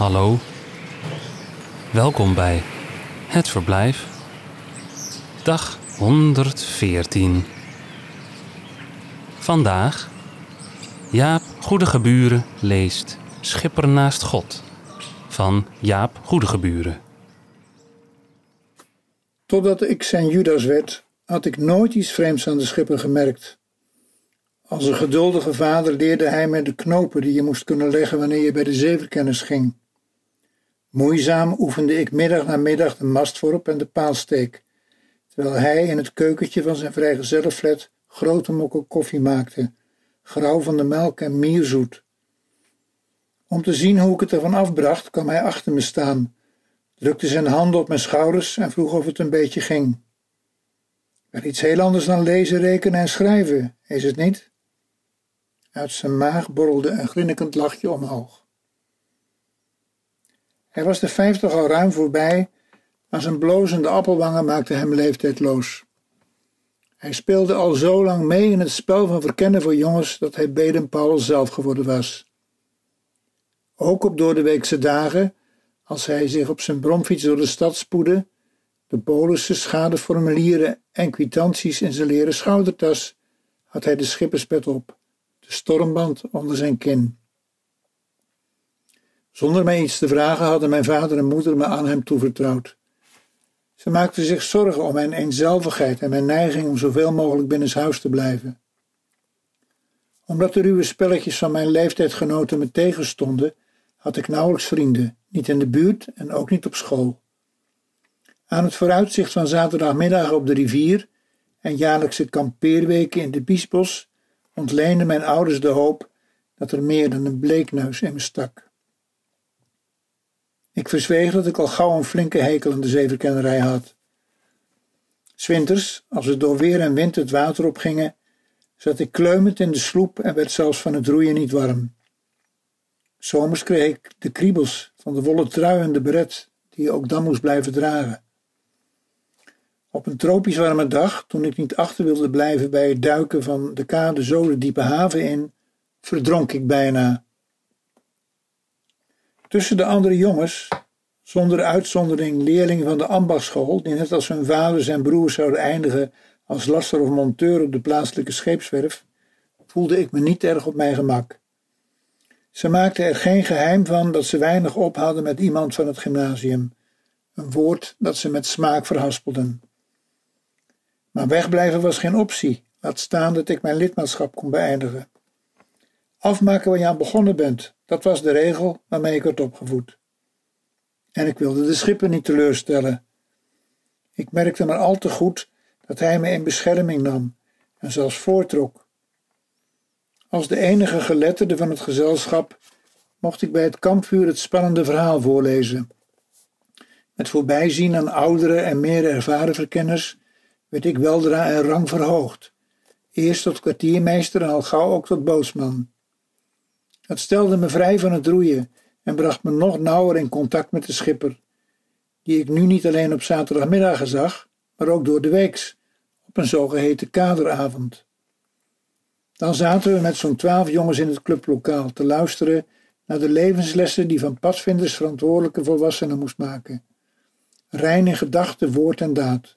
Hallo. Welkom bij Het Verblijf. Dag 114. Vandaag Jaap Goedegeburen leest Schipper naast God van Jaap Goedegeburen. Totdat ik zijn Judas werd, had ik nooit iets vreemds aan de schipper gemerkt. Als een geduldige vader leerde hij me de knopen die je moest kunnen leggen wanneer je bij de zevenkennis ging. Moeizaam oefende ik middag na middag de mastworp en de paalsteek, terwijl hij in het keukentje van zijn vrijgezellenflat grote mokken koffie maakte, grauw van de melk en mierzoet. Om te zien hoe ik het ervan afbracht, kwam hij achter me staan, drukte zijn handen op mijn schouders en vroeg of het een beetje ging. Wel iets heel anders dan lezen, rekenen en schrijven, is het niet? Uit zijn maag borrelde een grinnikend lachje omhoog. Hij was de vijftig al ruim voorbij, maar zijn blozende appelwangen maakten hem leeftijdloos. Hij speelde al zo lang mee in het spel van verkennen voor jongens dat hij Baden-Powell zelf geworden was. Ook op doordeweekse dagen, als hij zich op zijn bromfiets door de stad spoedde, de polissen, schadeformulieren en kwitanties in zijn leren schoudertas, had hij de schipperspet op, de stormband onder zijn kin. Zonder mij iets te vragen hadden mijn vader en moeder me aan hem toevertrouwd. Ze maakten zich zorgen om mijn eenzelvigheid en mijn neiging om zoveel mogelijk binnenshuis te blijven. Omdat de ruwe spelletjes van mijn leeftijdgenoten me tegenstonden, had ik nauwelijks vrienden, niet in de buurt en ook niet op school. Aan het vooruitzicht van zaterdagmiddag op de rivier en jaarlijkse kampeerweken in de Biesbos ontleenden mijn ouders de hoop dat er meer dan een bleekneus in me stak. Ik verzweeg dat ik al gauw een flinke hekel aan de zevenkennerij had. Swinters, als we door weer en wind het water opgingen, zat ik kleumend in de sloep en werd zelfs van het roeien niet warm. Zomers kreeg ik de kriebels van de wollen trui en de beret, die je ook dan moest blijven dragen. Op een tropisch warme dag, toen ik niet achter wilde blijven bij het duiken van de kade zo de diepe haven in, verdronk ik bijna. Tussen de andere jongens, zonder uitzondering leerlingen van de ambachtschool, die net als hun vaders en broers zouden eindigen als laster of monteur op de plaatselijke scheepswerf, voelde ik me niet erg op mijn gemak. Ze maakten er geen geheim van dat ze weinig op hadden met iemand van het gymnasium, een woord dat ze met smaak verhaspelden. Maar wegblijven was geen optie, laat staan dat ik mijn lidmaatschap kon beëindigen. Afmaken waar je aan begonnen bent, dat was de regel waarmee ik werd opgevoed. En ik wilde de schipper niet teleurstellen. Ik merkte maar al te goed dat hij me in bescherming nam en zelfs voortrok. Als de enige geletterde van het gezelschap mocht ik bij het kampvuur het spannende verhaal voorlezen. Met voorbijzien aan oudere en meer ervaren verkenners werd ik weldra in rang verhoogd, eerst tot kwartiermeester en al gauw ook tot bootsman. Het stelde me vrij van het roeien en bracht me nog nauwer in contact met de schipper, die ik nu niet alleen op zaterdagmiddag zag, maar ook door de weeks, op een zogeheten kaderavond. Dan zaten we met zo'n twaalf jongens in het clublokaal te luisteren naar de levenslessen die van padvinders verantwoordelijke volwassenen moest maken. Rein in gedachte, woord en daad.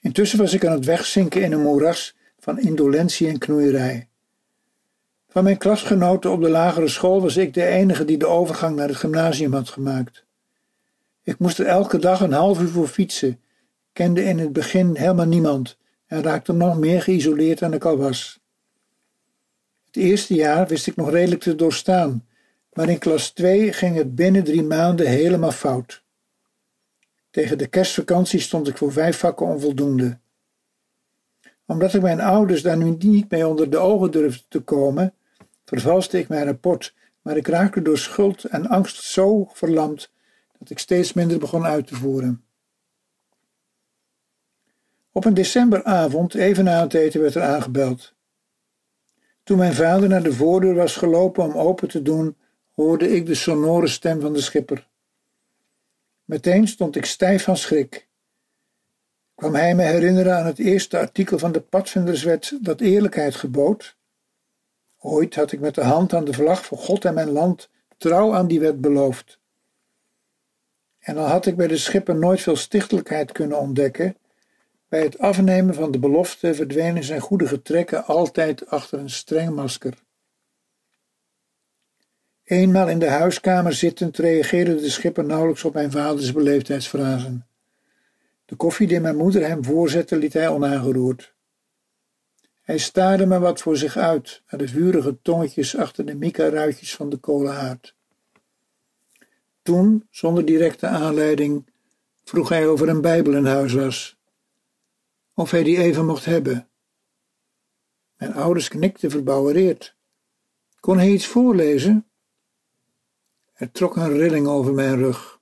Intussen was ik aan het wegzinken in een moeras van indolentie en knoeierij. Van mijn klasgenoten op de lagere school was ik de enige die de overgang naar het gymnasium had gemaakt. Ik moest er elke dag een half uur voor fietsen, kende in het begin helemaal niemand en raakte nog meer geïsoleerd dan ik al was. Het eerste jaar wist ik nog redelijk te doorstaan, maar in klas 2 ging het binnen drie maanden helemaal fout. Tegen de kerstvakantie stond ik voor vijf vakken onvoldoende. Omdat ik mijn ouders daar nu niet mee onder de ogen durfde te komen, vervalste ik mijn rapport, maar ik raakte door schuld en angst zo verlamd dat ik steeds minder begon uit te voeren. Op een decemberavond, even na het eten, werd er aangebeld. Toen mijn vader naar de voordeur was gelopen om open te doen, hoorde ik de sonore stem van de schipper. Meteen stond ik stijf van schrik. Kwam hij me herinneren aan het eerste artikel van de padvinderswet dat eerlijkheid gebood? Ooit had ik met de hand aan de vlag voor God en mijn land trouw aan die wet beloofd. En al had ik bij de schipper nooit veel stichtelijkheid kunnen ontdekken, bij het afnemen van de belofte verdwenen zijn goede getrekken altijd achter een streng masker. Eenmaal in de huiskamer zittend reageerde de schipper nauwelijks op mijn vaders beleefdheidsfrasen. De koffie die mijn moeder hem voorzette liet hij onaangeroerd. Hij staarde me wat voor zich uit, naar de vurige tongetjes achter de mica-ruitjes van de kolenhaard. Toen, zonder directe aanleiding, vroeg hij of er een Bijbel in huis was. Of hij die even mocht hebben. Mijn ouders knikten verbouwereerd. Kon hij iets voorlezen? Er trok een rilling over mijn rug.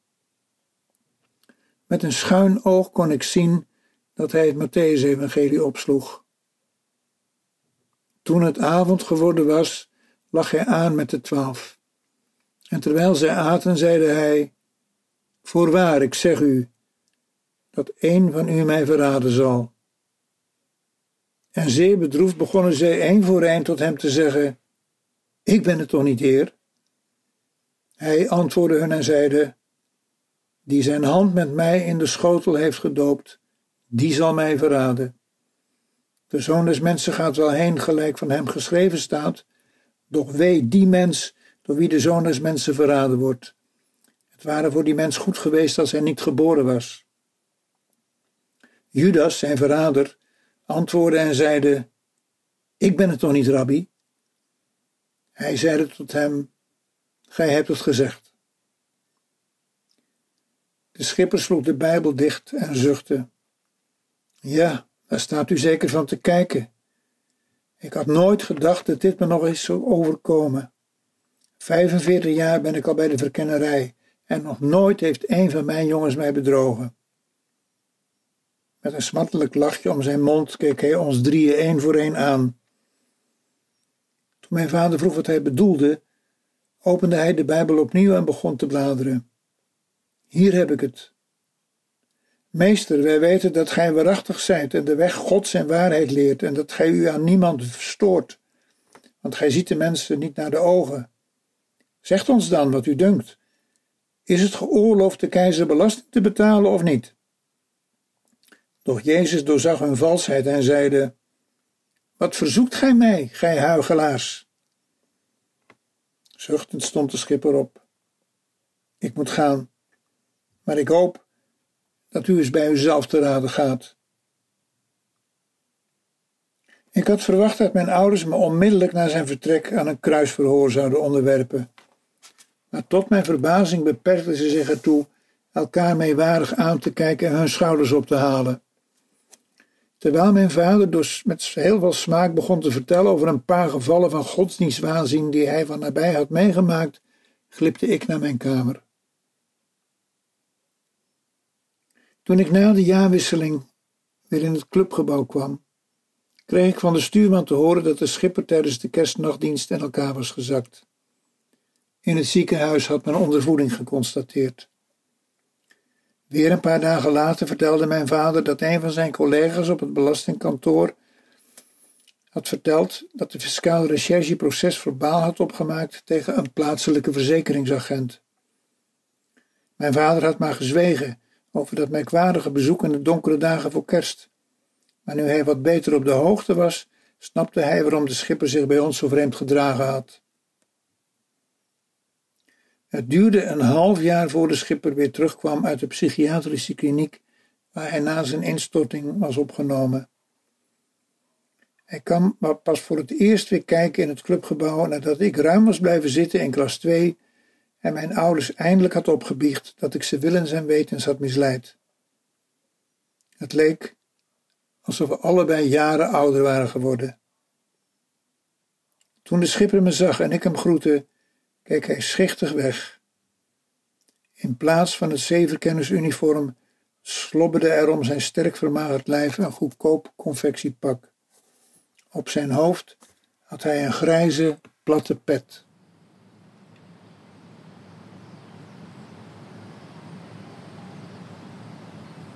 Met een schuin oog kon ik zien dat hij het Matthäus-evangelie opsloeg. Toen het avond geworden was, lag hij aan met de twaalf. En terwijl zij aten, zeide hij: Voorwaar, ik zeg u, dat een van u mij verraden zal. En zeer bedroefd begonnen zij één voor één tot hem te zeggen: Ik ben het toch niet, Heer? Hij antwoordde hun en zeide: Die zijn hand met mij in de schotel heeft gedoopt, die zal mij verraden. De zoon des mensen gaat wel heen, gelijk van hem geschreven staat, doch wee die mens door wie de zoon des mensen verraden wordt. Het ware voor die mens goed geweest als hij niet geboren was. Judas, zijn verrader, antwoordde en zeide: Ik ben het toch niet, rabbi? Hij zeide tot hem: Gij hebt het gezegd. De schipper sloeg de Bijbel dicht en zuchtte. Ja, daar staat u zeker van te kijken. Ik had nooit gedacht dat dit me nog eens zou overkomen. 45 jaar ben ik al bij de verkennerij en nog nooit heeft een van mijn jongens mij bedrogen. Met een smattelijk lachje om zijn mond keek hij ons drieën één voor één aan. Toen mijn vader vroeg wat hij bedoelde, opende hij de Bijbel opnieuw en begon te bladeren. Hier heb ik het. Meester, wij weten dat gij waarachtig zijt en de weg Gods en waarheid leert en dat gij u aan niemand verstoort, want gij ziet de mensen niet naar de ogen. Zegt ons dan wat u dunkt. Is het geoorloofd de keizer belasting te betalen of niet? Doch Jezus doorzag hun valsheid en zeide: Wat verzoekt gij mij, gij huigelaars? Zuchtend stond de schipper op. Ik moet gaan, maar ik hoop dat u eens bij uzelf te raden gaat. Ik had verwacht dat mijn ouders me onmiddellijk na zijn vertrek aan een kruisverhoor zouden onderwerpen. Maar tot mijn verbazing beperkten ze zich ertoe elkaar meewarig aan te kijken en hun schouders op te halen. Terwijl mijn vader dus met heel veel smaak begon te vertellen over een paar gevallen van godsdienstwaanzin die hij van nabij had meegemaakt, glipte ik naar mijn kamer. Toen ik na de jaarwisseling weer in het clubgebouw kwam, kreeg ik van de stuurman te horen dat de schipper tijdens de kerstnachtdienst in elkaar was gezakt. In het ziekenhuis had men ondervoeding geconstateerd. Weer een paar dagen later vertelde mijn vader dat een van zijn collega's op het belastingkantoor had verteld dat de fiscaal recherche proces verbaal had opgemaakt tegen een plaatselijke verzekeringsagent. Mijn vader had maar gezwegen over dat merkwaardige bezoek in de donkere dagen voor kerst. Maar nu hij wat beter op de hoogte was, snapte hij waarom de schipper zich bij ons zo vreemd gedragen had. Het duurde een half jaar voor de schipper weer terugkwam uit de psychiatrische kliniek waar hij na zijn instorting was opgenomen. Hij kwam pas voor het eerst weer kijken in het clubgebouw nadat ik ruim was blijven zitten in klas 2 en mijn ouders eindelijk had opgebiecht dat ik ze willens en wetens had misleid. Het leek alsof we allebei jaren ouder waren geworden. Toen de schipper me zag en ik hem groette, keek hij schichtig weg. In plaats van het zevenkennersuniform slobberde er om zijn sterk vermagerd lijf een goedkoop confectiepak. Op zijn hoofd had hij een grijze, platte pet.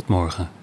tot morgen.